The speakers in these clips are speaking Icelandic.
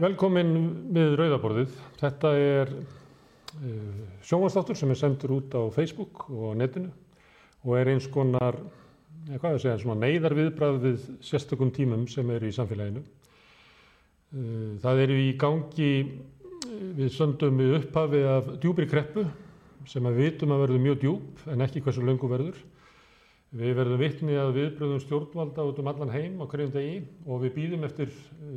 velkomin við Rauðaborðið. Þetta er uh, sjónvastáttur sem er sendur út á Facebook og netinu og er eins konar, ja, hvað að segja, svona neyðarviðbrað við sérstökum tímum sem er í samfélaginu. Uh, það eru í gangi, við söndum við upphafi af djúbri kreppu sem að vitum að verður mjög djúb en ekki hversu löngu verður. Við verðum vitni að viðbröðum stjórnvalda út um allan heim á hverjum degi og við býðum eftir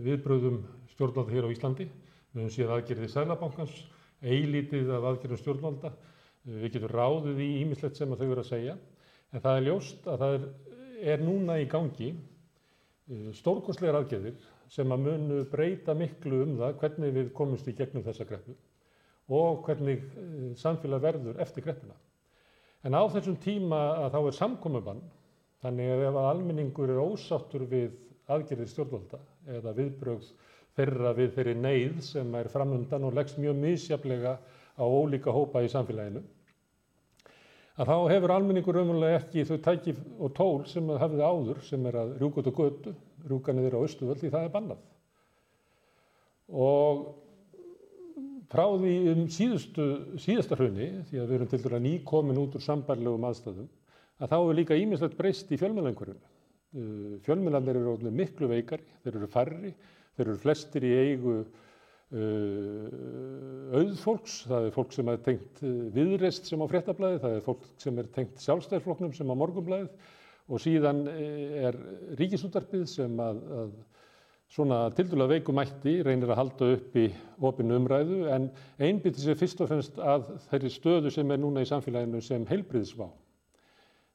viðbröðum stjórnvalda hér á Íslandi. Við höfum séð aðgerðið Sælabankans, eilítið af aðgerðum stjórnvalda. Við getum ráðið í ímislegt sem þau eru að segja. En það er ljóst að það er, er núna í gangi stórkoslegar aðgerðir sem að munu breyta miklu um það hvernig við komumst í gegnum þessa greppu og hvernig samfélag verður eftir greppuna. En á þessum tíma að þá er samkomiðbann, þannig að ef að almenningur er ósáttur við aðgerðir stjórnvalda eða viðbrögð þeirra við þeirri neyð sem er framundan og leggst mjög misjaflega á ólíka hópa í samfélaginu, að þá hefur almenningur raunverulega ekki þau tæki og tól sem það hafið áður sem er að rjúka út á götu, rjúka niður á Östuvöld því það er bannað. Og frá því um síðustu, síðasta hrunni, því að við erum til dæra nýkomin út úr sambarlegum aðstæðum, að þá er líka ímislegt breyst í fjölmjölaengurinu. Fjölmjölanir eru miklu veikari, þeir eru færri, þeir eru flestir í eigu uh, auðfólks, það er fólk sem er tengt viðreist sem á fréttablaði, það er fólk sem er tengt sjálfstæðarflokknum sem á morgunblaðið. Og síðan er ríkisútarpið sem að, að svona tildulega veikumætti reynir að halda upp í opinu umræðu. En einbyttir sér fyrst og fremst að þeirri stöðu sem er núna í samfélaginu sem heilbriðsvá.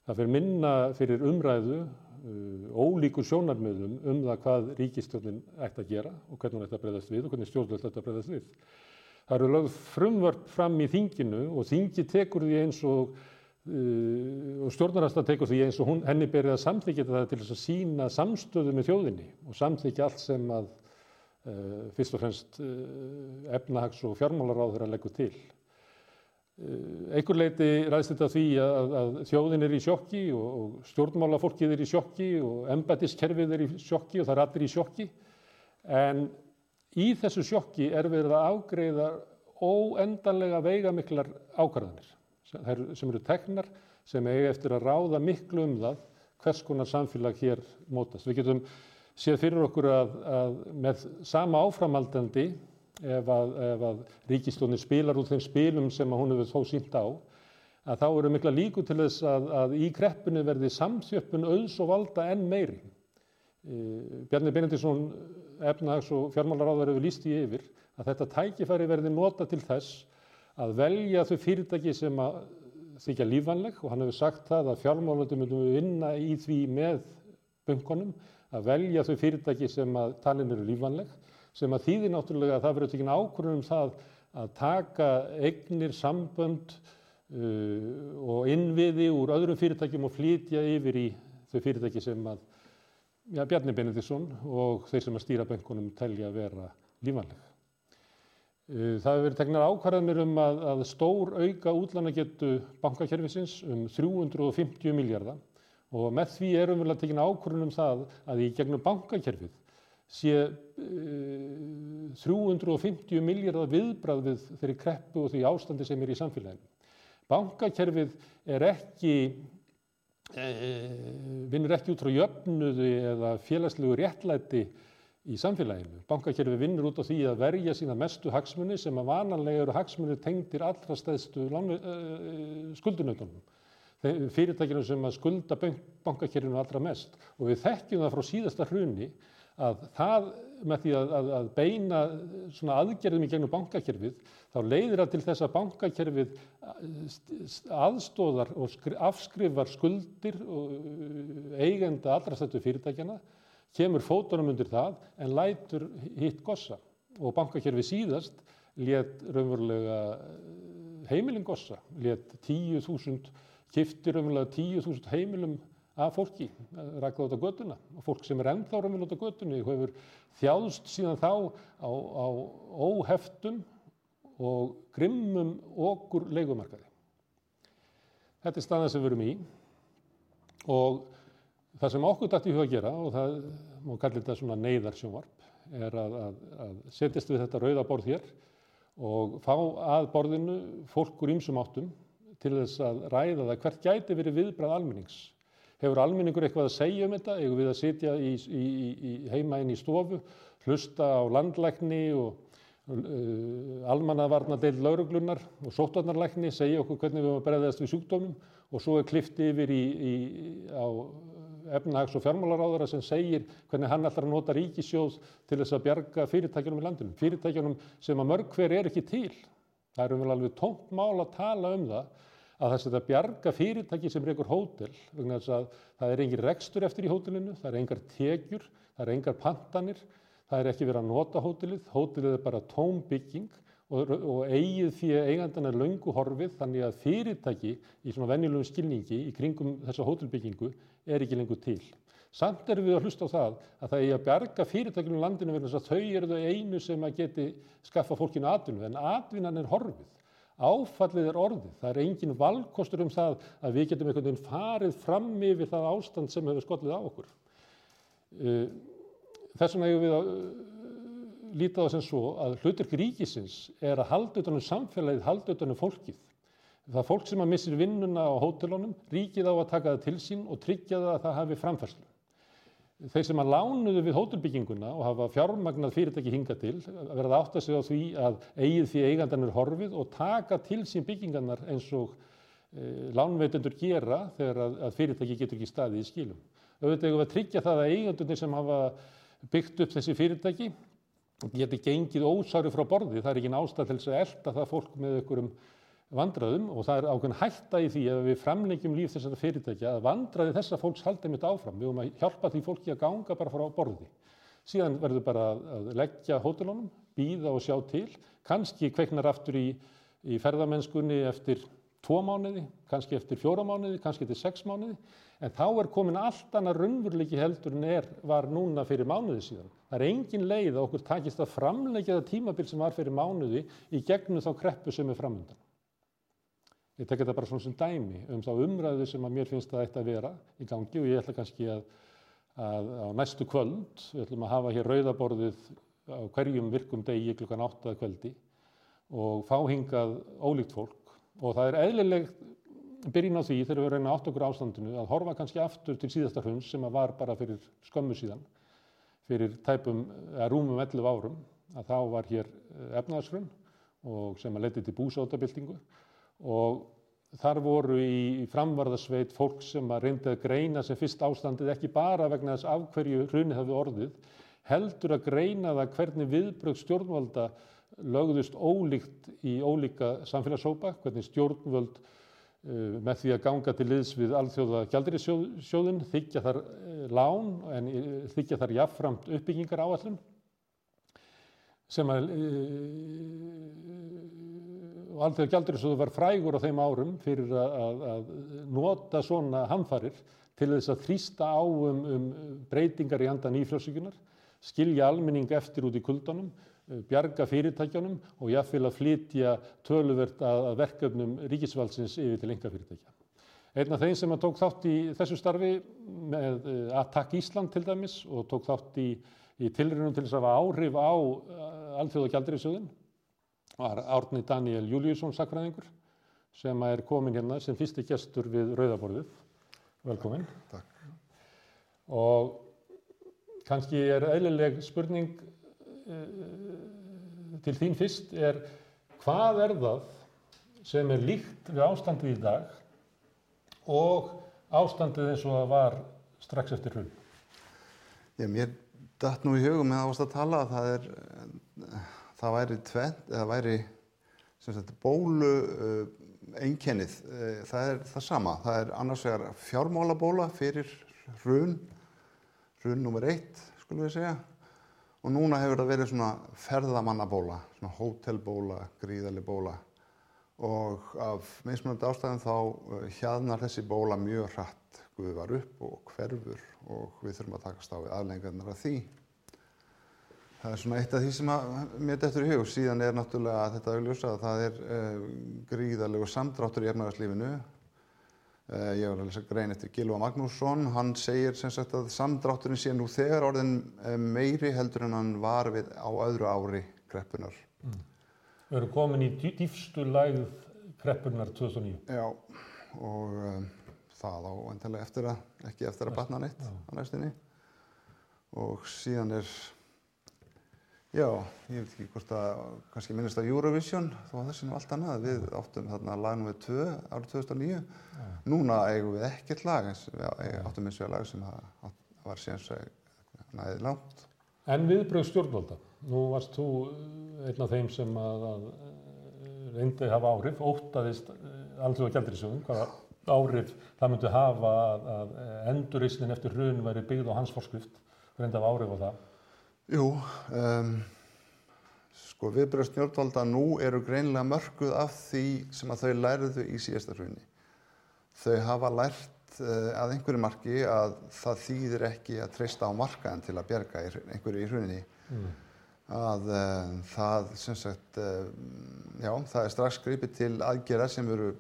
Það fyrir minna fyrir umræðu uh, ólíkur sjónarmöðum um það hvað ríkistjórnin ætti að gera og hvernig hún ætti að breyðast við og hvernig stjórnvöld ætti að breyðast við. Það eru lögð frumvörp fram í þinginu og þingi tekur því eins og Uh, og stjórnarhasta tekur því eins og hún, henni berið að samþykja þetta til þess að sína samstöðu með þjóðinni og samþykja allt sem að uh, fyrst og fremst uh, efnahags og fjármálaráður að leggja til. Einhver leiti ræðst þetta því að, að þjóðin er í sjokki og, og stjórnmálafólkið er í sjokki og embætiskerfið er í sjokki og það er allir í sjokki en í þessu sjokki er verið að afgreiða óendanlega veigamiklar ákvarðanir sem eru teknar sem eiga eftir að ráða miklu um það hvers konar samfélag hér mótast. Við getum séð fyrir okkur að, að með sama áframaldandi ef að, að ríkistónin spilar úr þeim spilum sem hún hefur þó sínt á að þá eru mikla líku til þess að, að í kreppunni verði samþjöppun auðs og valda enn meiri. Bjarni Benediktsson, efnahags og fjármálaráðar hefur líst í yfir að þetta tækifæri verði nota til þess að velja þau fyrirtæki sem að þykja lífanleg og hann hefur sagt það að fjármálandi myndum við vinna í því með bunkonum að velja þau fyrirtæki sem að talin eru lífanleg sem að þýðir náttúrulega að það verður tekinn ákvörðum um það að taka eignir, sambönd uh, og innviði úr öðrum fyrirtækjum og flytja yfir í þau fyrirtæki sem að ja, Bjarni Benediktsson og þeir sem að stýra bunkonum telja að vera lífanleg. Það hefur verið tegnar ákvarðanir um að, að stór auka útlánagetu bankakerfisins um 350 miljardar og með því er umverulega tegin ákvarðan um það að í gegnum bankakerfið sé uh, 350 miljardar viðbrað við þeirri kreppu og því ástandi sem er í samfélaginu. Bankakerfið er ekki, uh, vinnur ekki út frá jöfnuði eða félagslegu réttlæti í samfélaginu. Bankakerfi vinnur út á því að verja sína mestu hagsmunni sem að vananlega eru hagsmunni tengdir allra stæðstu uh, skuldunautunum. Fyrirtækinu sem að skulda bankakerfinu allra mest og við þekkjum það frá síðasta hrunni að það með því að, að, að beina svona aðgerðum í gegnum bankakerfið þá leiðir það til þess að bankakerfið aðstóðar og afskrifar skuldir og eigenda allra stættu fyrirtækjana kemur fótunum undir það en lætur hitt gossa. Og bankakerfi síðast let raunverulega heimilin gossa, let 10.000, kiftir raunverulega 10.000 heimilum af fólki rækða út á göduna og fólk sem er ennþá raunverulega út á gödunni hefur þjáðst síðan þá á, á óheftum og grimmum okkur leikumarkaði. Þetta er staðan sem við erum í og það sem okkur dætti í huga að gera og það og kallir þetta svona neyðarsjónvarp, er að, að, að setjast við þetta rauðaborð hér og fá að borðinu fólk úr ýmsum áttum til þess að ræða það hvert gæti verið viðbrað almennings. Hefur almenningur eitthvað að segja um þetta? Eða við að sitja í, í, í heima inn í stofu, hlusta á landlækni og uh, almannavarnadeild lauruglunar og sótvarnarlækni segja okkur hvernig við erum að bregðast við sjúkdómum og svo er klift yfir á efnahags- og fjármálaráðara sem segir hvernig hann ætlar að nota ríkisjóð til þess að bjarga fyrirtækjunum í landinu. Fyrirtækjunum sem að mörg hver er ekki til. Það er um vel alveg tómt mál að tala um það að það setja bjarga fyrirtæki sem reykur hótel vegna þess að það er engin rekstur eftir í hótelinu, það er engar tekjur, það er engar pantanir, það er ekki verið að nota hótelið, hótelið er bara tóm bygging og, og eigið fyrir eigandana er laungu horfið þannig að fyrirtæki í svona venjulegum skilningi í kringum þessa hótelbyggingu er ekki lengur til. Samt erum við að hlusta á það að það er að bjarga fyrirtækjum í landinu þess að þau eru þau einu sem að geti skaffa fólkinu atvinnu en atvinnan er horfið. Áfallið er orðið. Það er engin valkostur um það að við getum einhvern veginn farið fram yfir það ástand sem hefur skollið á okkur. Uh, þess vegna hefur við að uh, líta það sem svo að hluturk ríkisins er að halda utanum samfélagið, halda utanum fólkið. Það er fólk sem að missir vinnuna á hótelunum, ríkið á að taka það til sín og tryggja það að það hafi framfærslu þeir sem að lánuðu við hótelbygginguna og hafa fjármagnað fyrirtæki hinga til verða átt að segja á því að eigið því eigandan er horfið og taka til sín byggingarnar eins og e, lánveitendur gera þegar að, að fyrirtæki getur ekki staðið í skilum. Auðvitað hefur við að tryggja það að eigandunir sem hafa byggt upp þessi fyrirtæki geti gengið ósári frá borði. Það er ekki nástað til þess að elda það fólk með einhverjum vandraðum og það er ákveðin hætta í því að við framlengjum líf þessara fyrirtækja að vandraði þessa fólks halda mitt áfram. Við höfum að hjálpa því fólki að ganga bara frá borði. Síðan verður bara að leggja hótelunum, býða og sjá til. Kanski kveiknar aftur í, í ferðamennskunni eftir tvo mánuði, kannski eftir fjóra mánuði, kannski eftir sex mánuði. En þá er komin allt annað raunveruleiki heldur en er var núna fyrir mánuði síðan. Það er engin leið að okkur takist að framleggja það tímabil sem var fyrir mánuði í gegnum þá kreppu sem er framöndan. Ég tek þetta bara svona sem dæmi um þá umræðu sem að mér finnst að þetta að vera í gangi og ég ætla kannski að, að á næstu kvöld, við ætlum að hafa hér rauðaborðið á hverjum virkum degi klukkan 8. kvöldi og fá hingað ólíkt fólk og það er eðlileg byrjun á því þegar við reyna átt okkur ástandinu að horfa kannski aftur til síðasta hruns sem að var bara fyrir skömmu síðan, fyrir tæpum, eða rúmum 11 árum, að þá var hér efnaðshrun og sem að leti til búsótabildingu og þar voru í framvarðasveit fólk sem að reyndi að greina sem fyrst ástandið ekki bara vegna þess af hverju hrunið hafi orðið, heldur að greina það hvernig viðbröð stjórnvalda lögðust ólíkt í ólíka samfélagshópa, hvernig stjórnvöld uh, með því að ganga til liðs við alþjóða gjaldirisjóðin þykja þar uh, lán en uh, þykja þar jafnframt uppbyggingar áallum sem að og Alþjóða Gjaldurisjóður var frægur á þeim árum fyrir að, að, að nota svona hamfarir til þess að þrýsta á um, um breytingar í handa nýfljósíkunar, skilja almenning eftir út í kuldanum, eh, bjarga fyrirtækjanum og jáfnveil að flytja töluvert að, að verkefnum ríkisvaldsins yfir til enga fyrirtækja. Einn af þeim sem tók þátt í þessu starfi með eh, Attack Ísland til dæmis og tók þátt í, í tilrænum til þess að hafa áhrif á eh, Alþjóða Gjaldurisjóðin var Árni Daniel Júliusson sakfræðingur sem er komin hérna sem fyrsti gestur við Rauðaborðið. Velkomin. Takk. Og kannski er eðlileg spurning uh, til þín fyrst er hvað er það sem er líkt við ástandið í dag og ástandið eins og það var strax eftir hrun? Já, mér dætt nú í hugum með ást að tala að það er það væri tvent, það væri sagt, bólu uh, einkennið, uh, það er það sama. Það er annars vegar fjármálabóla fyrir hrun, hrun nummer eitt, skulum við segja. Og núna hefur það verið svona ferðamannabóla, svona hótelbóla, gríðarlega bóla. Og af mismunandi ástæðum þá hjaðnar þessi bóla mjög hratt. Guði var upp og hverfur og við þurfum að takast á við aðlengarnar af því. Það er svona eitt af því sem mér dettur í hug. Síðan er náttúrulega þetta augljósa að það er uh, gríðarlegu samdráttur í efnararslífinu Uh, ég var að lesa grein eftir Gilva Magnússon, hann segir sem sagt að samdrátturinn sé nú þegar orðin uh, meiri heldur en hann var við á öðru ári kreppunar. Við erum komin í dý- dýpstu lægð kreppunar 2009. Já, og um, það á endilega eftir að, ekki eftir að batna neitt á næstinni. Og síðan er, já, ég veit ekki hvort að, kannski minnist á Eurovision, þó að þessi nú allt annað. Við áttum þarna lag nr. 2 árið 2009. Núna eigum við ekkert lag, eins við áttum eins og lag sem að, var síðan svo næði langt. En viðbröð stjórnvalda. Nú varst þú eh, einn af þeim sem að, að eh, reyndi að hafa áhrif, óttaðist aldrei á gældrisögum, hvaða áhrif það myndi hafa að, að endurreisnin eftir hrun væri byggð á hans forskrift, reyndi að hafa áhrif á það. Jú, um, sko viðbröð stjórnvalda nú eru greinlega mörkuð af því sem að þau lærðu í síðasta hruni. Þau hafa lært uh, að einhverju marki að það þýðir ekki að treysta á markaðin til að hrun- einhverju í hruninni. Að uh, það, sem sagt, uh, já, það er strax gripið til aðgerða sem eru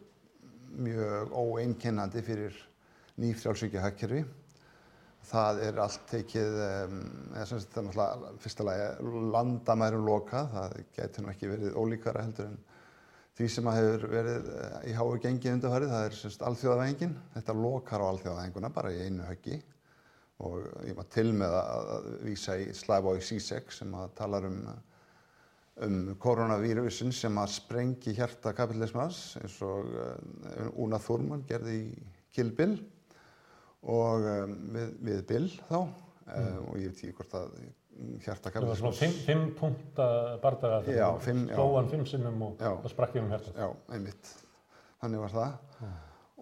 mjög óeinkennandi fyrir nýfrjálsvíkja hagkerfi. Það er allt tekið, eða sem það er náttúrulega fyrsta lagi landamærum lokað, það getur nú ekki verið ólíkara heldur en því sem að hefur verið eh, í háu gengi undarfærið, það er sem sagt alþjóðavæðingin, þetta lokar á alþjóðavæðinguna bara í einu höggi. Og ég var til með að, vísa í Slavoj Zizek sem að talar um, um koronavírusin sem að sprengi hjarta kapitalismans eins og uh, Una Thurman gerði í Kill Bill og um, við, við Bill þá mm. og ég veit ekki hvort að hjarta Það var svona fimm, fimm punta bardaga þegar Já, hann fimm, sinnum og það sprakk ég um hjartað. Já, einmitt. Þannig var það.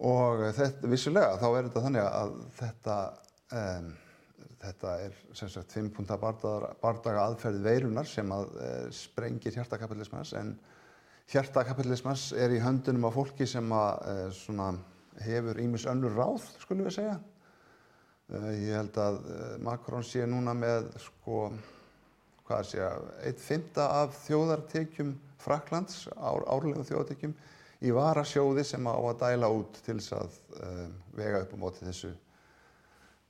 Og þetta, vissulega, þá er þetta þannig að þetta, um, þetta er sem sagt fimm punta bardaga, bardaga aðferði veirunar sem að uh, sprengir hjartakapitalismans en hjartakapitalismans er í höndunum af fólki sem að uh, svona, hefur ímis önnur ráð, skulum við segja. Uh, ég held að uh, Macron sé núna með sko, hvað sé að, eitt fymta af þjóðartekjum Fraklands, ár, árlegum þjóðartekjum, í varasjóði sem á að dæla út til þess að uh, vega upp á móti þessu,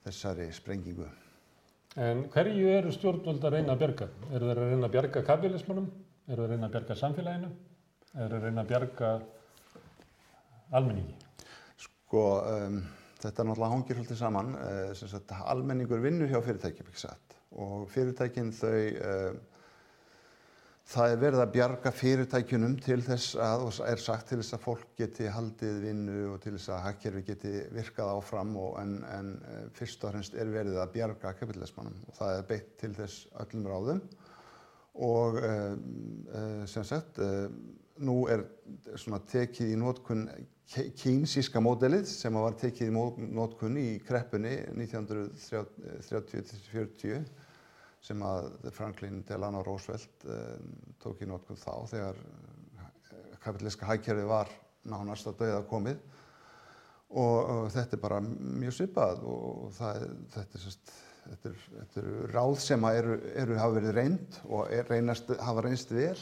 þessari sprengingu. En hverju eru stjórnvöld að reyna að bjarga? Eru þeir að reyna að bjarga kapitalismanum? Eru þeir að reyna að bjarga samfélaginu? Eru þeir að reyna að bjarga almenningi? Sko, um, þetta náttúrulega hangir svolítið saman, sem sagt, almenningur vinnur hjá fyrirtækjum, ekki satt, og fyrirtækin þau, uh, það er verið að bjarga fyrirtækjunum til þess að, og er sagt til þess að fólk geti haldið vinnu og til þess að hagkerfi geti virkað áfram og en, en uh, fyrst og fremst er verið að bjarga kapitalismannum og það er beitt til þess öllum ráðum. Og sem sagt, nú er svona tekið í nótkunn kýnsíska módelið sem var tekið í notkun í kreppunni 1930-40 sem að Franklin Delano Roosevelt um, tók í notkun þá þegar eh, kapitaliska hækjörði var nánast að dauða komið. Og, og þetta er bara mjög svipað og það, er- þetta, er, sest, þetta, er, eru ráð sem eru, eru hafa verið reynd og er, reynast, hafa reynst vel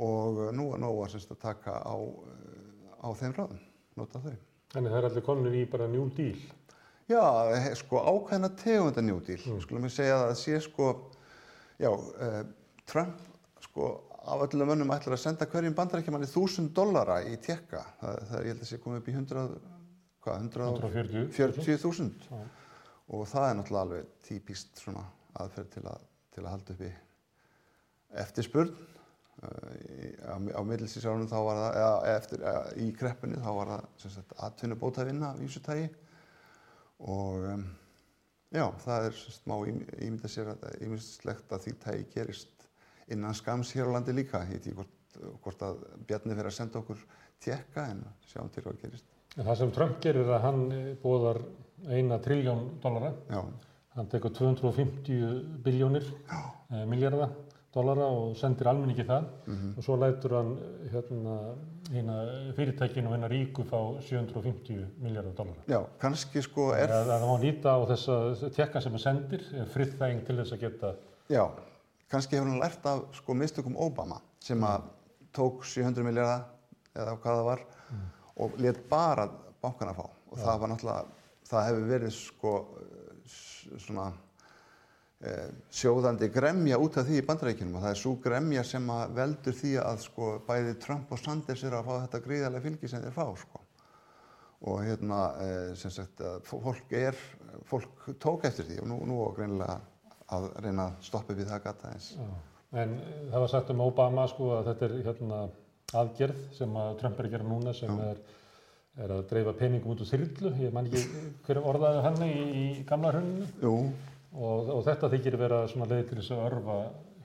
og nú er nóg að, semst, að taka á, eh, á þeim ráðum, nota þau. Þannig það er allir konur í bara New Deal. Já, he- sko ákveðna tegunda njúdíl, mm. skulum við segja að það sé sko, já, uh, Trump sko af öllum mönnum ætlar að senda hverjum bandarækjumanni þúsund dollara í tekka, það, það er, ég held að sé komið upp í 100, hvað, 140. 140.000 Já. og það er náttúrulega alveg típist svona aðferð til að, til að halda eftirspurn uh, í- á, á middelsísárunum þá var það, eða eftir, eða, í kreppunni þá var það atvinnubótavinna af vísutægi og um, já, það er sagt, má ím- ímynda sér að ímyndslegt að því tægi gerist innan skams hér á landi líka. Ég veit ekki hvort, að Bjarni fyrir að senda okkur tekka en sjáum til hvað gerist. En það sem Trump gerir er að hann bóðar eina triljón dollara. Já, Hann tekur 250 biljónir, eh, miljardar dollara og sendir almenningi það. Og svo lætur hann hérna, hérna fyrirtækinu og hérna ríku fá 750 miljardar dollara. já, kannski sko er Er... Það má nýta á þessa tekka sem hann sendir, er friðþæging til þess að geta Já, kannski hefur hann lært af sko mistökum Obama sem að tók 700 miljardar eða hvað það var og let bara bankana fá. Og það var náttúrulega, það hefur verið sko svona sjóðandi gremja út af því í bandarækjunum og það er svo gremja sem að veldur því að sko bæði Trump og Sanders eru að fá þetta gríðarlega fylgi sem þeir fá sko og hérna eh, sem sagt að fó- fólk er, fólk tók eftir því og nú, nú og greinilega að reyna að stoppa við það gata eins. En eh, það var sagt um Obama sko að þetta er hérna aðgerð sem að Trump er að gera núna sem Já. er, er að dreifa peningum út úr þyrlu. Ég man ekki hver orðaði hann í, í gamla hruninu Jú, og, og þetta þykir vera leið til þess að örfa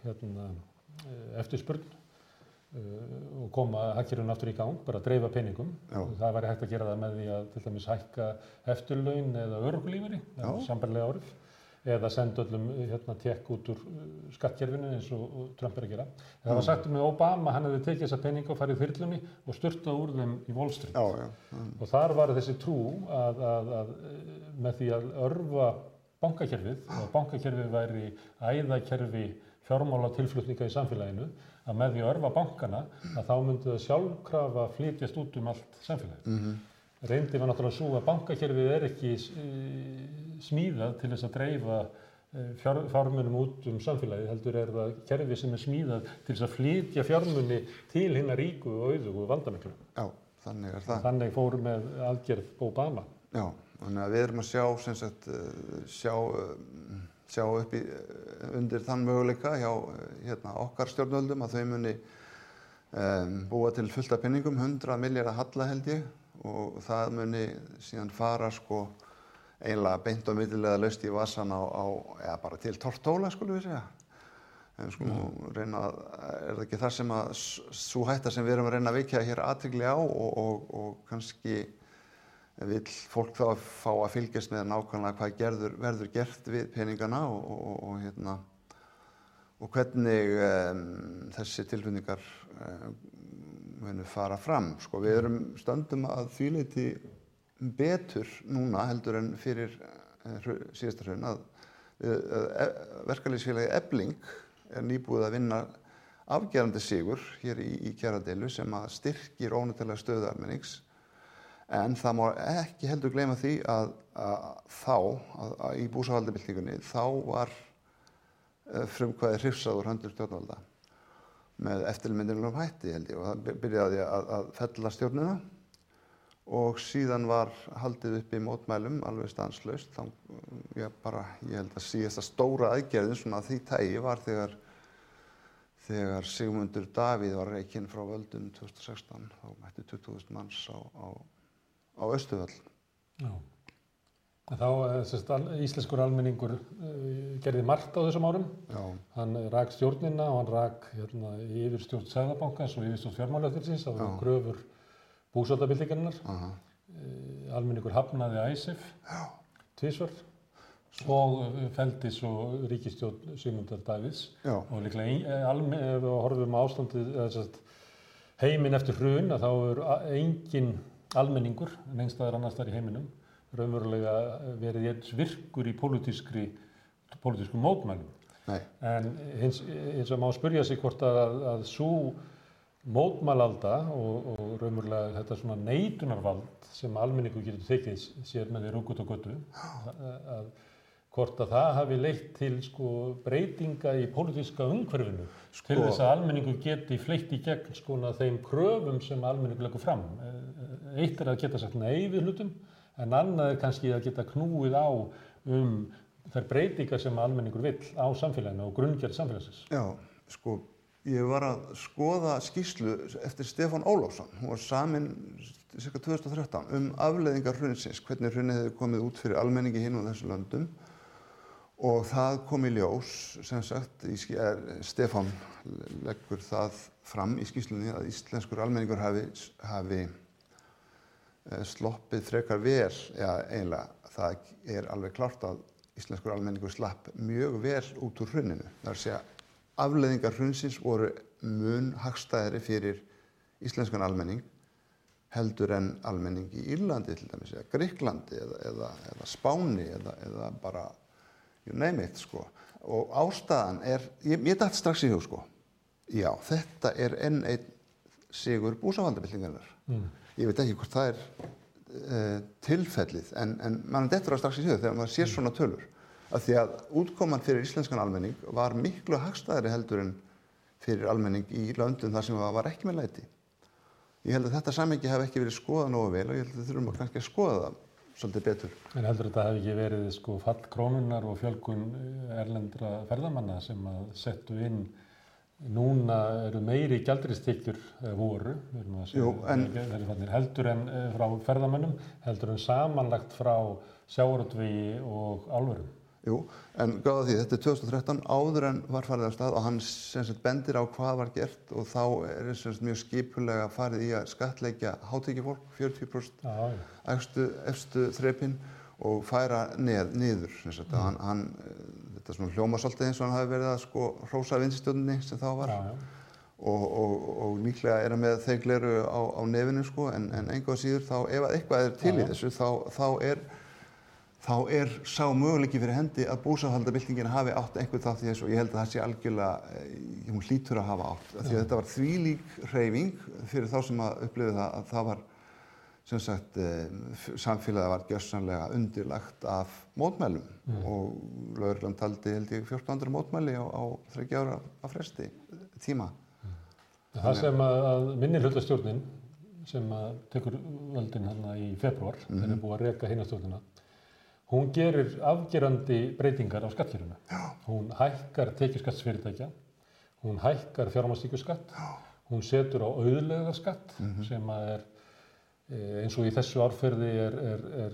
hérna, eh, eftirspurn uh, og koma hakkerun aftur í gang, bara að dreifa peningum. Já. Það væri hægt að gera það með því að til dæmis hækka eftirlaun eða örugulíferi, Já. sambarlega árið, eða senda öllum hérna, tekk út úr uh, skattkerfinu eins og, Trump er að gera. Það var sagt um með Obama, hann hefði tekið þessa peninga og farið þyrlunni og styrtað úr þeim í Wall Street. já, já. Og þar var þessi trú að, að, að eh, með því að örfa bankakerfið og bankakerfið væri æðakerfi fjármála tilflutninga í samfélaginu að með því að örfa bankana að þá myndi það sjálfkrafa flytjast út um allt samfélagið. Mm Reyndi var náttúrulega svo að bankakerfið er ekki eh, smíðað til þess að dreifa eh, fjár, fjármunum út um samfélagið, heldur er það kerfi sem er smíðað til þess að flytja fjármunni til hinnar ríku og auðugu valdamiklu. já, þannig er það. Þannig fóru með aðgerð Obama. Já, þannig að við erum að sjá, sagt, eh, sjá, eh, sjá upp í, eh, undir þann möguleika hjá hérna, okkar stjórnvöldum að þau muni um, búa til fullta penningum, 100 miljardar halla held ég og það muni síðan fara sko eiginlega beint og millilega laust í vasan á, á eða bara til tortóla skulum við segja. En sko nú reyna að, er það ekki það sem að svo hætta sem við erum að reyna að veikja hér aðtrygli á og, og, og kannski vill fólk þá að fá að fylgjast með nákvæmlega hvað gerður, verður gert við peningana og, og, og, hérna, og hvernig um, þessi tilfinningar um, fara fram. Sko, við erum stöndum að þvíleiti betur núna heldur en fyrir uh, síðasta hrun að uh, verkalýsfélagi Ebling er nýbúið að vinna afgerandi sigur hér í, í kjaradeilu sem að styrkir ónættilega stöðu almennings En það má ekki heldur gleyma því að, að þá, að, að í búsahaldabildingunni, þá var uh, frumkvæði hrifsaður höndur stjórnvalda með eftirmyndilegum hætti held ég og það byrjaði að, að fella stjórnuna og síðan var haldið upp í mótmælum alveg stanslaust. Þá, ég, bara, ég held að síðasta stóra aðgerðin svona að því tægi var þegar þegar Sigmundur Davíð var reikinn frá völdum 2016 þá mætti 20.000 manns á, á á Östuvöll. Já. En Þá, eh, sérst, íslenskur almenningur uh, gerði margt á þessum árum. Já, Hann rak stjórnina og hann rak hérna, yfir stjórn Sæðabankans og yfir stjórn fjármálaðilsins. Það Já. gröfur búsaldabildingarinnar. aha, Uh, almenningur hafnaði æsif, tvísvar og uh, feldi svo ríkistjórn Sigmundar Davids. Og líklega, eh, við horfum á ástandið, heiminn eftir hrun, að þá er engin almenningur, neinstæðar annars þar í heiminum, raunverulega verið eins virkur í pólitískri, mótmælum. En hins, hins að má spyrja sig hvort að, að svo mótmælalda og, og raunverulega þetta svona neitunarvald sem almenningu getur tekið sér með því rúkut og götu, að hvort að það hafi leitt til sko, breytinga í pólitíska umhverfinu Sko- til þess að almenningu geti fleitt í gegn skona þeim kröfum sem almenningu leggur fram. Eitt er að geta sagt nei við hlutum en annað er kannski að geta knúið á um þær breytingar sem almenningur vill á samfélaginu og grunngerð samfélagsins. já, sko, ég var að skoða skýslu eftir Stefán Ólafsson, hún var samin cirka 2013 um afleiðingar hrunsins, hvernig hrunið hefði komið út fyrir almenningi hinn og þessu löndum og það kom í ljós, sem sagt, er, Stefán leggur það fram í skýslunni að íslenskur almenningur hafi, hafi eh, sloppið frekar vel, já eiginlega, það er alveg klart að íslenskur almenningur slapp mjög vel út úr hruninu. Það er að segja, afleiðingar hrunsins voru mun hagstæðri fyrir íslenskan almenning heldur en almenning í Írlandi til dæmis, eða Gríklandi eða, eða, eða Spáni eða, eða bara you name it sko. Og ástæðan er, ég, ég dætt strax í hug sko, já þetta er enn einn sigur búsafaldabildingarnar. Mm. Ég veit ekki hvort það er uh, tilfellið en, en mann dettur það strax í hug þegar maður sér svona tölur af því að útkoman fyrir íslenskan almenning var miklu hagstæðari heldur en fyrir almenning í löndum þar sem var ekki með læti. Ég held að þetta samengi hef ekki verið skoðað nógu vel og ég held að þurfum að kannski að skoða það svolítið betur. En heldur þetta hef ekki verið sko fall krónunar og fjölgun eh, erlendra ferðamanna sem að settu inn núna eru meiri gældristekjur voru, Jú, en, heldur en eh, frá ferðamannum, heldur en samanlagt frá sjáuröldvigi og álverum. Jú, en gáða því, þetta er 2013 áður en var farið af stað og hann sagt, bendir á hvað var gert og þá er sagt, mjög skipulega farið í að skatleikja hátíkifólk, 40% ah, efstu, efstu þrepinn og færa neð, niður. Sagt, mm. hann, hann, þetta er svona hljómasoltið eins og hann hafi verið að sko hrósa vinststjóninni sem þá var ah, og, og, og líklega er hann með þeigleru á, á nefinu sko en, en einhvað síður þá ef eitthvað er til í þessu þá, þá er þá er sá möguleiki fyrir hendi að búsáhaldabildingin hafi átt einhvern þátt í þessu og ég held að það sé algjörlega, eh, hún hlýtur að hafa átt. Því að þetta var þvílík hreyfing fyrir þá sem að upplifa það að það var, sem sagt, eh, samfélagið var gjörsanlega undirlagt af mótmælum mm. og Laurland taldi held ég 1400 mótmæli á, á þryggja ára af fresti tíma. Mm. Það sem að minni hlutastjórnin sem að tekur völdin hérna í februar, mm þeir eru búið að reyka hinastjórnina Hún gerir afgerandi breytingar á skattkjöruna. Hún hækkar tekjuskattsfyrirtækja, hún hækkar fjármástíkuskatt, hún setur á auðlega skatt mm -hmm. sem er e, eins og í þessu árferði er, er, er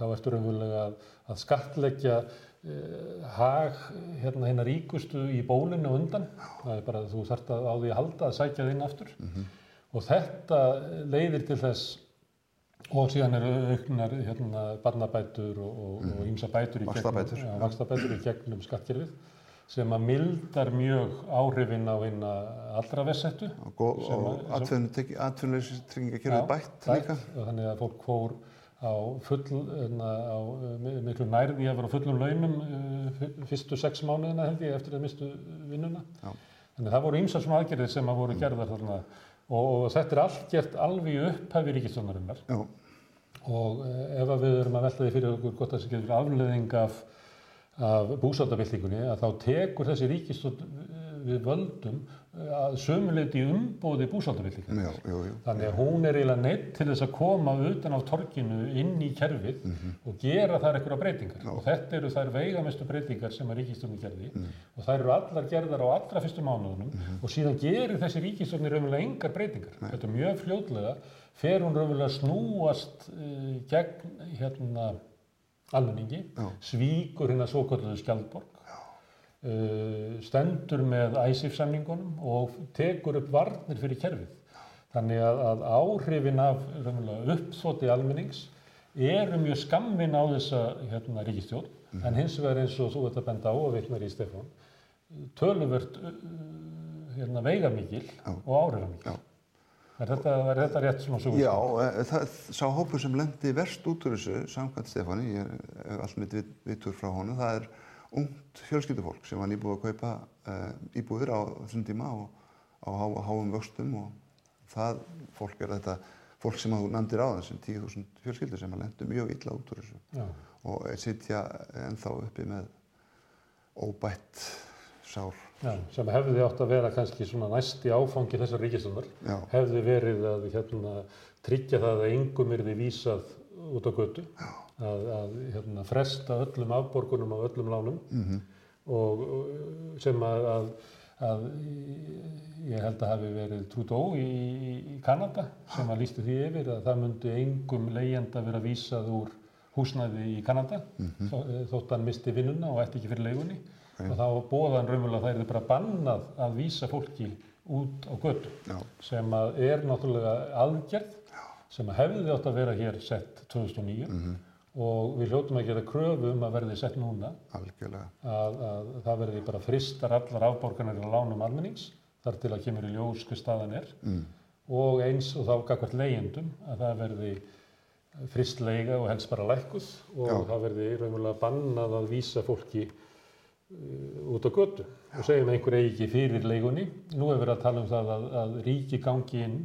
þá eftir umvölulega að, að skattleggja eh, hag hérna hérna ríkustu í bólinu undan. Það er bara að þú þarft að á því að halda að sækja þinn aftur mm -hmm. og þetta leiðir til þess Og síðan eru auknar hérna, barnabætur og ímsa mm. bætur vakstabætur í gegnum skattkerfið sem að mildar mjög áhrifin á eina allra vessettu. Og, og atvinnulegstryggingakerfið bætt líka. Þannig að fólk fór á, full, hérna, á miklu nærði að vera á fullum launum uh, fyrstu sex mánuðina held ég eftir að mistu vinnuna. Já. Þannig að það voru ímsa svona aðgerðir sem að voru gerðar þarna og þetta er allt gert alveg upphæfi ríkistjónarinnar og eh, ef við erum að velta því fyrir okkur gott að sé getur afleðing af, af búsaldabildingunni að þá tekur þessi ríkistjón við völdum eh, að sömuleyti umbóði búsaldabildingar. Þannig að hún er eiginlega neitt til þess að koma utan á torkinu inn í kerfið mm -hmm. og gera þar einhverja breytingar. Já. Og þetta eru þær veigamestu breytingar sem að ríkistjónu gerði mm -hmm. og þær eru allar gerðar á allra fyrstu mánuðunum mm -hmm. og síðan gerir þessi ríkistjónu raunverulega engar breytingar. Nei. Þetta er mjög fljóðlega, fer hún raunverulega snúast uh, gegn hérna almenningi, Já. svíkur hérna svo kalluðu skjaldborg stendur með æsifsamningunum og tekur upp varnir fyrir kerfið. Þannig að, að áhrifin af uppþótti almennings eru mjög skammin á þessa hérna, ríkistjórn, mm. en hins vegar eins og þú ert að benda á og vilt mér í Stefán, töluvert uh, hérna, veigamikil og áhrifamikil. Er þetta, er þetta rétt svona svo? Já, eh, það, sá hópu sem lendi verst út úr þessu, samkvæmt Stefáni, ég er alltaf mitt vitur frá honum, það er ungt fjölskyldufólk sem var nýbúið að kaupa uh, íbúðir á þessum tíma og á há, háum vöxtum og það fólk er þetta fólk sem þú nefndir á þessum 10.000 fjölskyldur sem að lendu mjög illa út úr þessu Já. og sitja ennþá uppi með óbætt sár. Já, sem hefði átt að vera kannski svona næsti áfangi þessar ríkistöndar, hefði verið að hérna, tryggja það að engum er því vísað út á götu. Já að, að hérna, fresta öllum afborgunum á öllum lánum mm -hmm. og sem að, að, að ég held að hafi verið Trudeau í, í Kanada sem að lísti því yfir að það myndi engum leyenda vera vísað úr húsnæði í Kanada mm -hmm. þótt hann misti vinnuna og ætti ekki fyrir leigunni okay. og þá bóðan raunverulega það er bara bannað að vísa fólki út á götu Já. sem að er náttúrulega aðgerð sem að hefði átt að vera hér sett 2009 mm -hmm og við hljóttum að gera kröfu um að verði sett núna að, að það verði bara fristar allar afborgarnir í lánum almennings þar til að kemur í ljós hvað staðan er mm. og eins og þá gagvart leyendum að það verði fristleiga og helst bara lækuð og Já. það verði raunverulega bannað að vísa fólki uh, út á götu Já. og segjum einhver eigi fyrir leigunni. Nú hefur við að tala um það að, að ríki gangi inn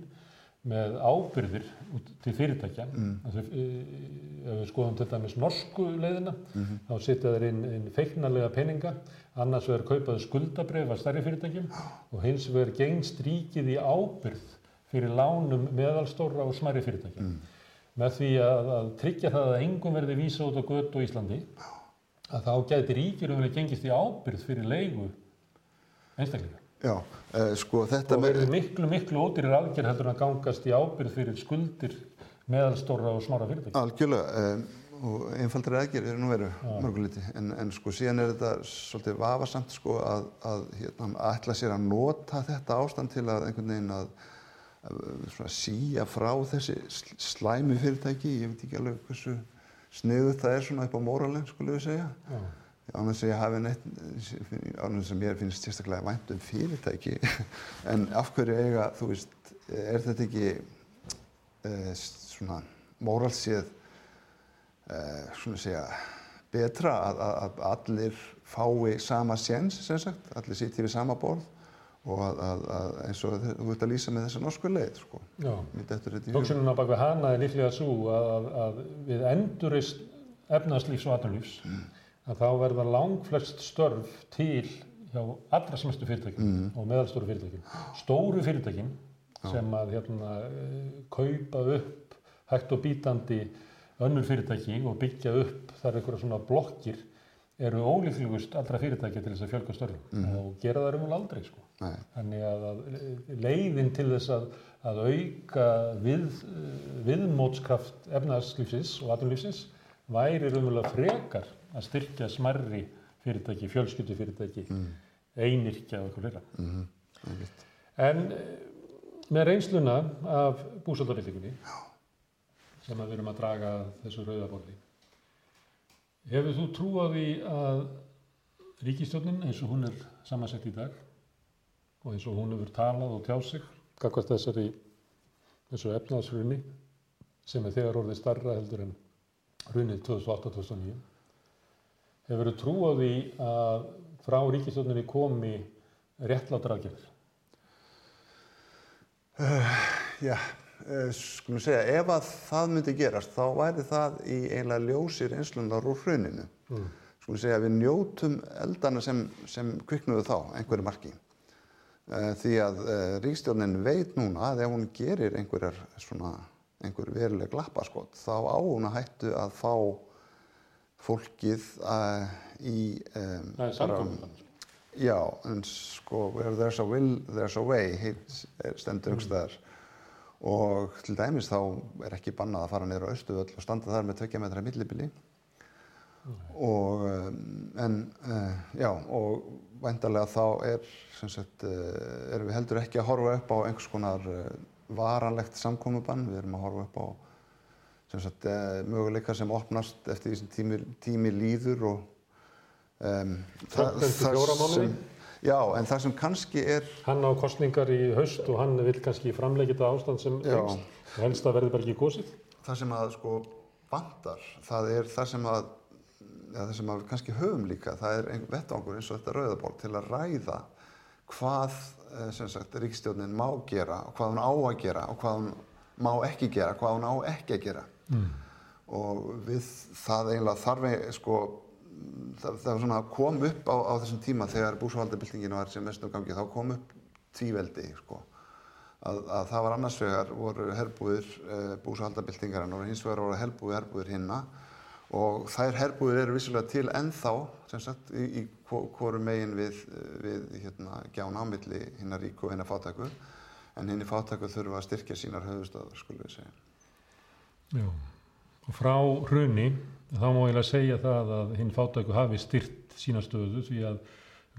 með ábyrðir út til fyrirtækja. Mm. Ef við skoðum til dæmis norsku leiðina, mm -hmm. þá setja þeir inn, inn feiknarlega peninga, annars verður kaupaðu skuldabref að stærri fyrirtækjum og hins verður gengst ríkið í ábyrð fyrir lánum meðalstóra og smæri fyrirtækja. Mm. Með því að, að tryggja það að engum verði vísa út á gött og Íslandi, að þá gæti ríkir um að gengist í ábyrð fyrir leigu einstaklega. Já, uh, sko þetta og verður miklu, miklu ódýrir aðgerð heldur að gangast í ábyrð fyrir skuldir meðalstóra og smára fyrirtæki. Algjörlega, um, og einfaldri aðgerð er nú veru mörguliti, en, en sko síðan er þetta svolítið vafasamt sko að, að hérna, ætla sér að nota þetta ástand til að einhvern veginn að, síja frá þessi slæmi fyrirtæki, ég veit ekki alveg hversu sniðut það er svona upp á móralinn, skulle við segja. Já ánum sem ég hafi neitt, ánum sem ég finnst sérstaklega vænt um fyrirtæki. En af hverju eiga, þú veist, er þetta ekki eh, svona móralsið eh, svona segja betra að, að allir fái sama séns sem sagt, allir sýtti við sama borð og að, að, að eins og þú ert að lýsa með þessa norsku leið sko. Tóksununa bak við hana er líklega svo að við endurist efnarslífs og aðnarlífs mm að þá verða langflest störf til hjá allra smestu fyrirtækjum mm. og meðalstóru fyrirtækjum. Stóru fyrirtækjum sem að hérna, kaupa upp hægt og bítandi önnur fyrirtæki og byggja upp þar einhverja svona blokkir eru ólíflugust allra fyrirtækja til þess að fjölga störfum mm. og gera það umvel aldrei sko. Nei. Þannig að, að leiðin til þess að, að auka við, viðmótskraft efnarslífsins og aturlífsins væri umvel að frekar að styrkja smarri fyrirtæki, fjölskyldufyrirtæki, mm. einirkja og eitthvað fleira. Mm -hmm. En eh, með reynsluna af búsaldarvillingunni sem við erum að draga þessu rauðaborði, hefur þú trú á því að ríkistjónin eins og hún er samansett í dag og eins og hún hefur talað og tjáð sig, kakvast þessari þessu efnaðsrunni sem er þegar orðið starra heldur en runnið 2008-2009 Hefur þú trú á því að frá ríkistjóninni komi réttlátur aðgerðir? Uh, já, uh, skulum segja, ef að það myndi gerast þá væri það í eiginlega ljósir einslunar úr hruninu. Mm. Skulum segja, við njótum eldana sem, sem kviknuðu þá, einhverju marki. Uh, því að ríkistjónin veit núna að ef hún gerir einhverjar svona, einhver veruleg glappaskott þá á hún að hættu að fá fólkið uh, í um, Það er samkominnan Já, en sko where there's a will, there's a way stendur ykkur staðar. Og til dæmis þá er ekki bannað að fara neyra á Östuvöll og standa þar með tvekja metra millibili. Mm. og um, en uh, já og væntarlega þá er sem sagt, uh, erum við heldur ekki að horfa upp á einhvers konar varanlegt samkomiðbann, við erum að horfa upp á sagt, eh, möguleika sem opnast eftir því sem tími, tími líður og um, það, það sem, já, en það sem kannski er Hann á kostningar í haust og hann vil kannski framleggja þetta ástand sem helst, helst að verði bara ekki gósið Það sem að sko bandar, það er það sem að ja, það sem að við kannski höfum líka, það er einhvern vettangur eins og þetta rauðaból til að ræða hvað eh, sem sagt ríkstjónin má gera og hvað hún á að gera og hvað hún má ekki gera, hvað hún á ekki að gera mm. og við það eiginlega þarf sko, það, það kom upp á, á þessum tíma þegar búsvaldabildingin var sem mestum gangi, þá kom upp tvíveldi sko. að, að það var annars vegar voru herbúðir e, eh, búsvaldabildingarinn og hins vegar voru herbúðir herbúðir hinna og þær herbúðir eru vissulega til ennþá sem sagt í, í hvoru megin við, við hérna, gján ámilli hinnar ríku og hinnar fátæku en hinni fátæku þurfa að styrkja sínar höfustöðar skulum við segja Já, og frá hrunni þá má ég lega segja það að hinn fátæku hafi styrt sína stöðu því að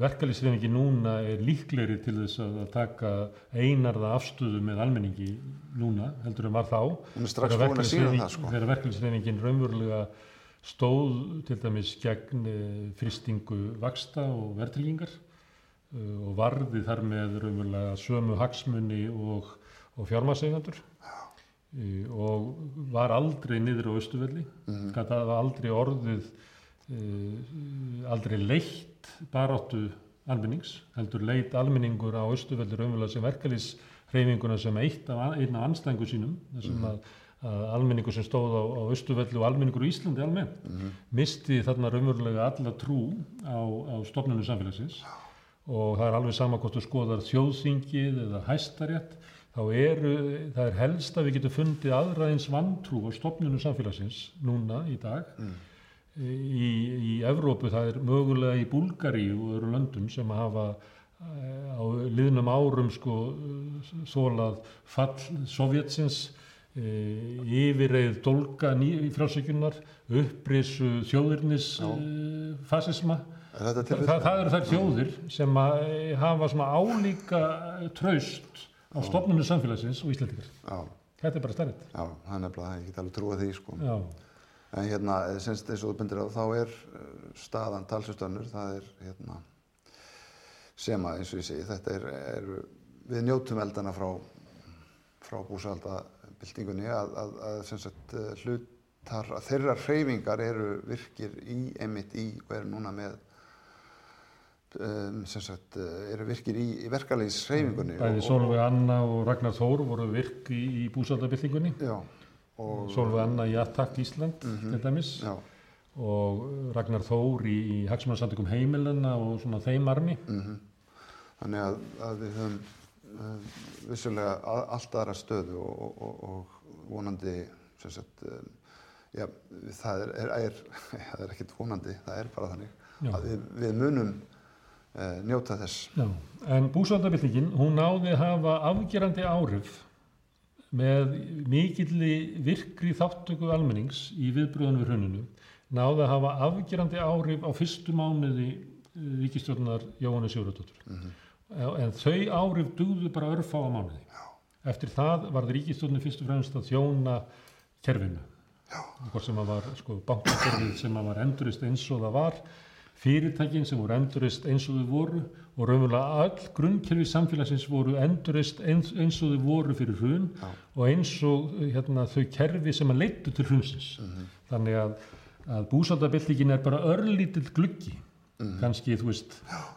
verkefliðsreyningi núna er líklegri til þess að taka einarða afstöðu með almenningi núna heldur en var þá. Sko. þegar verkefliðsreyningin raunverulega stóð til dæmis gegn eh, fristingu vaksta og verðtryggingar eh, og varði þar með raunverulega sömu hagsmunni og, og fjármasegandur og var aldrei niður á Östuvelli mm. það var aldrei orðið uh, aldrei leitt baráttu almennings heldur leitt almenningur á Östuvelli raunverulega sem verkalýs hreyfinguna sem eitt af, einn af anstæðingu sínum, þessum að, að almenningur sem stóð á, á Östuvelli og almenningur í Íslandi almennt, misti þarna raunverulega alla trú á, á stofnunum samfélagsins. Og það er alveg sama hvort þú skoðar þjóðþingið eða hæstarétt, þá eru, það er helst að við getum fundið aðra eins vantrú á stofnunum samfélagsins núna í dag. Í, í Evrópu það er mögulega í Búlgari og öðru löndum sem hafa eh, á liðnum árum sko þólað fall Sovjetsins e, yfirreið dolga frjálsökjunar, upprisu þjóðurnis e, fasisma. Er til Það, eru þær þjóðir sem að eh, hafa svona álíka traust á stofnunum samfélagsins og Íslandikar. Já, Þetta er bara stærrið. já, það er nefnilega, ég get alveg trúa því, sko. Já, En hérna, semst eins og þú bindir á, þá er uh, staðan talsvöldönnur, það er hérna, sem að eins og ég segi, þetta er, er við njótum eldana frá, frá búsaldabildingunni að, að, að semst uh, hlutar, þeirra hreyfingar eru virkir í, emitt í, og eru núna með, um, semst, uh, eru virkir í, í verkalýs hreyfingunni. bæði Solveig Anna og Ragnar Þór voru virk í, í búsaldabildingunni. Solveig Anna í Attack Ísland til dæmis já, og Ragnar Þór í, í Hagsmannarsamtökum heimilina og svona þeim armi. mhm. Þannig að, að við höfum uh, vissulega a- allt aðra stöðu og, og, og, vonandi, sem sagt, já, það er, er, er, það er ekkert vonandi, það er bara þannig Já. að við, við munum uh, njóta þess. Já, en búsaldabildingin, hún náði að hafa afgerandi áhrif með mikilli virkri þáttöku almennings í viðbröðunum við hruninu, náði að hafa afgerandi áhrif á fyrstu mánuði ríkistjórnar Jóhannes Sigurðardóttur. En þau áhrif dugðu bara örfá á mánuði. Eftir það var ríkistjórnin fyrst og fremst að þjóna kerfinu. Hvort sem að var sko, bankakerfið sem að var endurist eins og það var, fyrirtækin sem voru endurist eins og þau voru og raunverulega all grunnkerfi samfélagsins voru endurist eins, eins og þau voru fyrir hrun Já. og eins og hérna, þau kerfi sem að leittu til hrunsins. Þannig að, að búsaldabildingin er bara örlítill gluggi kannski, þú veist,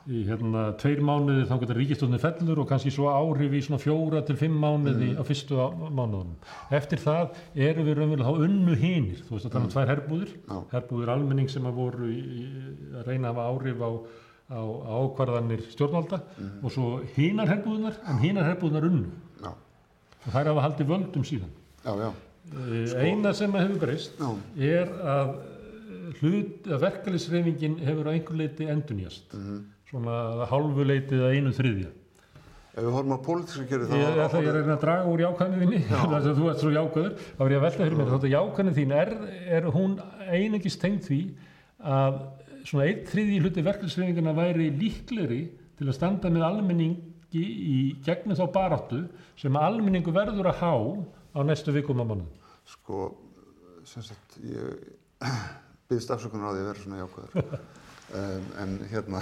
í hérna tveir mánuði þá getur ríkistóðinni fellur og kannski svo áhrif í svona fjóra til fimm mánuði á fyrstu á, mánuðunum. Eftir það erum við raunverulega þá unnu hinir, þú veist að það er tvær herbúðir, Já. herbúðir almenning sem að voru í, að reyna að hafa áhrif á, á, á ákvarðanir stjórnvalda og svo hinar herbúðunar, en hinar herbúðunar unnu. Já, og þær hafa haldið völdum síðan. já, já, Sko, Eina sem að hefur breyst er að eh, hlut, að verkefliðsreifingin hefur á einhver leiti endunjast mhm. svona að hálfu leitið að einu þriðja Ef við horfum á pólitíska kjöru þá... ég ætla að reyna að draga úr jákvæðinu þinni þess að þú ert svo jákvæður þá er ég að velta fyrir mér þótt að jákvæðinu þín er, er hún einungis tengt því að svona einn þriðji hluti verkefliðsreifingina væri líkleri til að standa með almenningi í gegnum þá baráttu sem almenningu verður að há á næstu vikum á mánuð Sko, sem sagt, ég byggðist afsökunar á því að vera svona jákvæður. um, en hérna,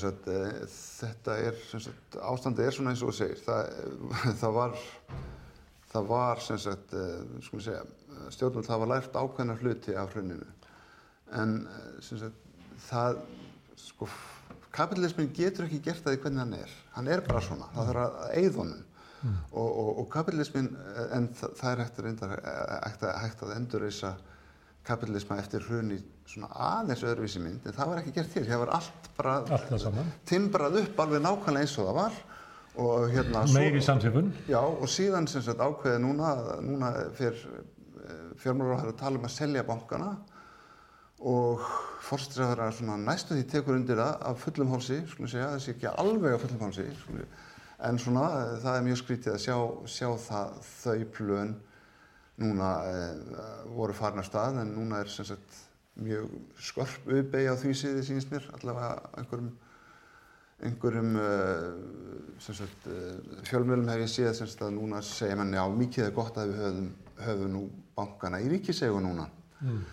sagt, e, þetta er, sagt, ástandið er svona eins og þú segir. Það, það var, það var, sem sagt, e, skulum segja, stjórnvöld hafa lært ákveðna hluti af hruninu. En, sem sagt, það, sko, kapitalismin getur ekki gert það í hvernig hann er. Hann er bara svona, það þarf að eyða honum. Og, og, og kapitalismin, en það, það er hægt að, að, að endurreisa kapitalisma eftir hrun í svona aðeins öðruvísi mynd, en það var ekki gert hér. Það var allt bara timbrað upp alveg nákvæmlega eins og það var. Og hérna, meiri samsefun Já, og síðan sem sagt ákveði núna, að núna fyrir fjármálar að tala um að selja bankana og fórstræðara svona næstu því tekur undir það af fullum hálsi, skulum segja, þessi ekki alveg af fullum hálsi, skulum en svona eh, það er mjög skrítið að sjá, sjá það, þau plön núna e, voru farin af stað en núna er sem sagt mjög skörp uppeyja á því síði sínist mér, allavega einhverjum einhverjum sem sagt, uh, fjölmjölum hef ég séð sem sagt að núna segja menni á mikið er gott að við höfum, höfum nú bankana í ríkisegu núna.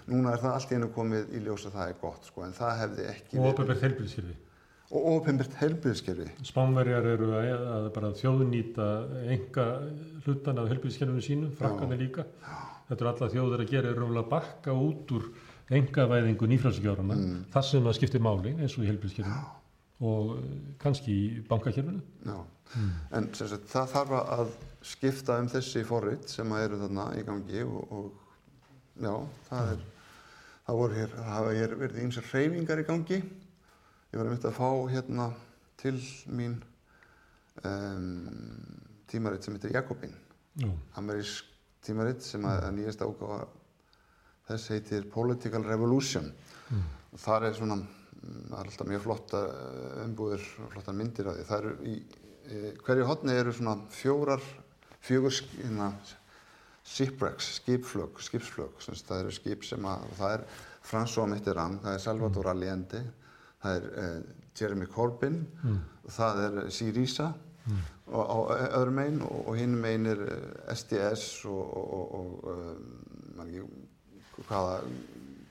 Núna er það allt einu komið í ljós að það er gott sko en það hefði ekki og ofinbært heilbríðskirfi. Og ofinbært heilbriðskerfi. Spánverjar eru að, að bara þjóðnýta enga hlutan af heilbríðskirfinu sínu, frakkanir líka. Þetta eru alla þjóður að gera, eru að bakka út úr engavæðingu nýfrælsíkjárana, Mm. það sem það skiptir máli eins og í heilbríðskirfinu. og eh, kannski í bankakerfinu. Já, en sagt, það þarf að skipta um þessi forrit sem að eru þarna í gangi og, og já, það er, það voru hér, það hafa hér verið ýmsar hreyfingar í gangi. Ég var einmitt að fá hérna til mín um, tímarit sem heitir Jakobin, Já, amerísk tímarit sem að, að nýjasta ágáfa þess heitir Political Revolution. Mm. Og þar er svona, mm, það er alltaf mjög flotta umbúður, flottar myndir af því. Það eru í, í hverju hotni eru svona fjórar, fjögur hérna, shipwrecks, skipflög, sagt, það eru skip sem að, og það er François Mitterrand, það er Salvador Allende, það er eh, Jeremy Corbyn, Mm. það er Syriza. Og á öðrum megin og, og hinn megin er eh, SDS og, og, um, ekki, hvaða,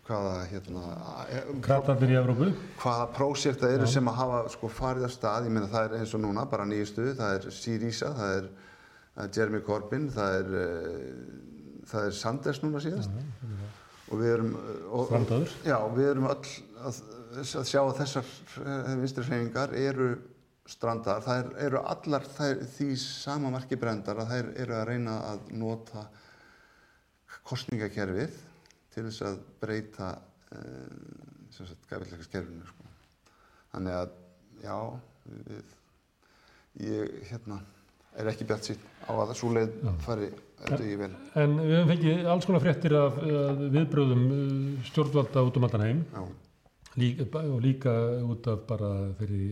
hvaða hérna, eh, kratarnir í Evrópu. hvaða prósjekt það eru sem að hafa sko farið af stað, ég meina það er eins og núna bara nýjustu, það er Syriza, það er uh, Jeremy Corbyn, það er, uh, það er Sanders núna síðast. Og við erum uh, og. Já, við erum öll að, að sjá að þessar uh, vinstri hreyfingar eru strandar, það er, eru allar þær, því sama marki brendar að þær eru að reyna að nota kostningakerfið til þess að breyta uh, gæfileikaskerfinu sko. þannig að já við, ég hérna er ekki bjart sín á að svo leið fari dugi vel. En við höfum fengið alls konar fréttir af uh, viðbröðum stjórnvalda út um allan heim. Já, líka, og líka út af bara þeirri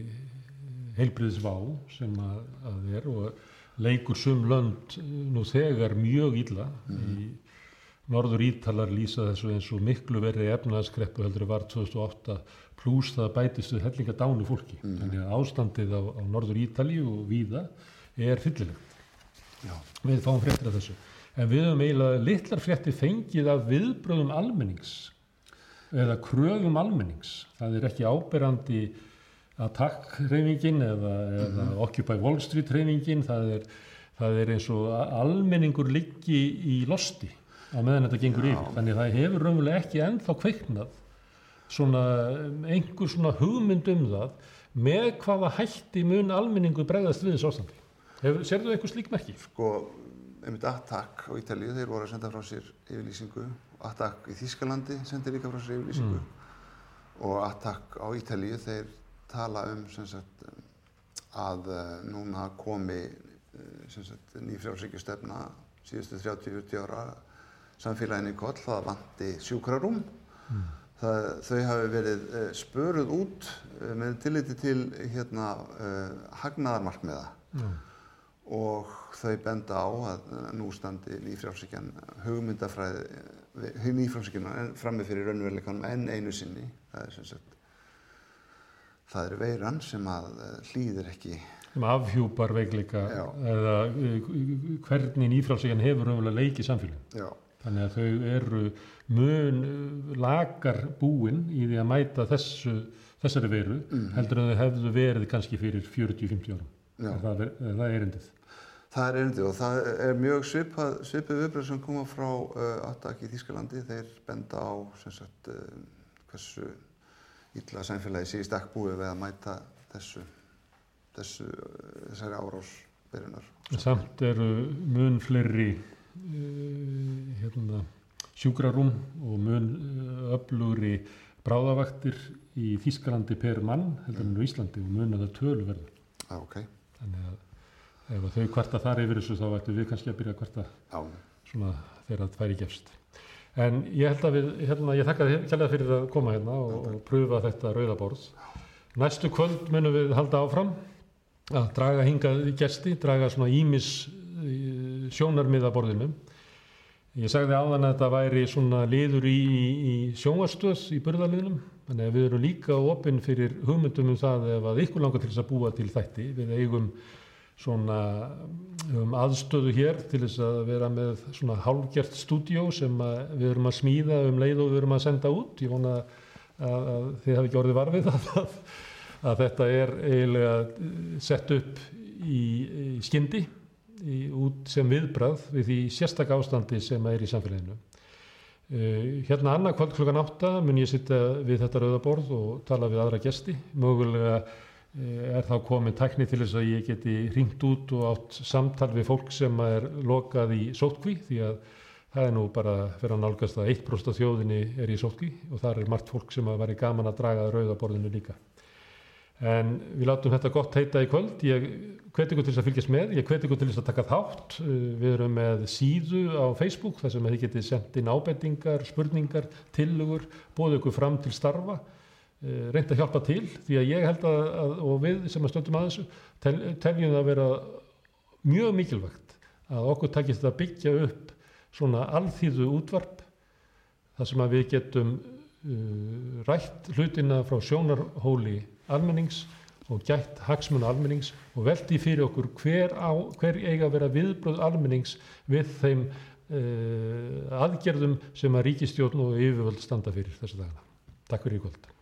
heilbriðsvá sem að, að er og leikur sum lönd uh, nú þegar mjög illa í Norður Ítalar lýsa þessu eins og miklu verið efnaðskreppu heldur var 2008 pluss það bætist við hellinga dánu fólki. Þannig að ástandið á, á Norður Ítali og víða er fyllilegt. Við fáum fréttir af þessu. En við höfum eiginlega litlar fréttir fengið af viðbröðum almennings eða kröfum almennings. Það er ekki áberandi attack-reyfingin eða, eða Occupy Wall Street-reyfingin. Það það er eins og almenningur liggi í losti á meðan þetta gengur Já. yfir. Þannig að það hefur raunverulega ekki ennþá kveiknað svona einhver svona hugmynd um það með hvaða hætti mun almenningu bregðast við þessu ástandi. Serðu eitthvað slík merki? sko einmitt Attack á Ítalíu, þeir voru að senda frá sér yfirlýsingu Attack í Þýskalandi sendi líka frá sér yfirlýsingu. Og Attack á Ítalíu þeir tala um sagt, að uh, núna komi uh, sem sagt, ný frjálsíkjustefna síðustu 30-40 ára samfélaginu í koll, það vanti sjúkrarúm. Það, þau hafi verið uh, spöruð út með tilliti til hérna, uh, hagnaðarmarkmiða. Já. og þau benda á að nú standi nýfrjálsíkjan hugmyndafræði nýfrjálsíkjan frammi fyrir raunveruleikanum enn einu sinni það er sem sagt það er veiran sem að uh, hlýðir ekki sem afhjúpar veikleika Já. eða uh, hvernig nýfrálsíkjan hefur raunverulega leikið samfélagin. já, Þannig að þau eru mun uh, lagar búin í því að mæta þessu, þessari veru heldur en þau hefðu verið kannski fyrir 40-50 árum. Já. Er það, er það erindið? Það er erindi og það er mjög svipað, svipað viðbröð sem koma frá uh, Attack í Þýskalandi. Þeir benda á sagt uh, hversu illa samfélagi sé í stakk búið við að mæta þessu þessu, uh, þessari árás byrjunar Samt eru mun fleiri uh, hérna, sjúkrarúm og mun öflugri bráðavaktir í Þískalandi per mann heldur en á Íslandi og mun að það töluverður. ah, ok, Þannig að ef þau kvarta þar yfir þessu þá ættum við kannski að byrja að kvarta já, svona þegar það færi gefst. En ég held að við, hérna, ég þakka þér kærlega fyrir að koma hérna og, og pröfa þetta rauðaborð. Næstu kvöld munum við halda áfram að draga hingað gesti, draga svona ímis sjónarmiða borðinu. Ég sagði áðan að þetta væri svona liður í, í sjónvarstöð í burðarliðnum, þannig að við erum líka opinn fyrir hugmyndum um það ef að ykkur langar til þess að búa til þætti. Við eigum svona um, aðstöðu hér til þess að vera með svona hálfgert stúdíó sem við erum að smíða um leið og við erum að senda út. Ég vona að, að þið hafi ekki orðið varfið að, að, þetta er eiginlega eh, sett upp í, í skyndi í, út sem viðbrað við því sérstak ástandi sem er í samfélaginu. Uh, hérna annað kvöld klukkan átta mun ég sitta við þetta rauðaborð og tala við aðra gesti, mögulega er þá komin tekni til þess að ég geti ringt út og átt samtal við fólk sem er lokað í sótkví því að það er nú bara fyrir að nálgast að 1% af þjóðinni er í sótkví og þar er margt fólk sem að veri gaman að draga rauðaborðinu líka. En við látum þetta gott heita í kvöld. Ég hveti ykkur til þess að fylgjast með, ég hveti ykkur til þess að taka þátt. Við erum með síðu á Facebook þar sem þið getið sendt inn ábendingar, spurningar, tilugur, bóðu ykkur fram til starfa. Eh, reynd að hjálpa til því að ég held að, að og við sem að stöndum að þessu tel, teljum það að vera mjög mikilvægt að okkur takist að byggja upp svona alþýðu útvarp þar sem að við getum uh, rætt hlutina frá sjónarhóli almennings og gætt hagsmuna almennings og veldi fyrir okkur hver, á, hver eiga að vera viðbröð almennings við þeim uh, aðgerðum sem að ríkistjórn og yfirvöld standa fyrir þessu dagana. Takk fyrir í kvöld.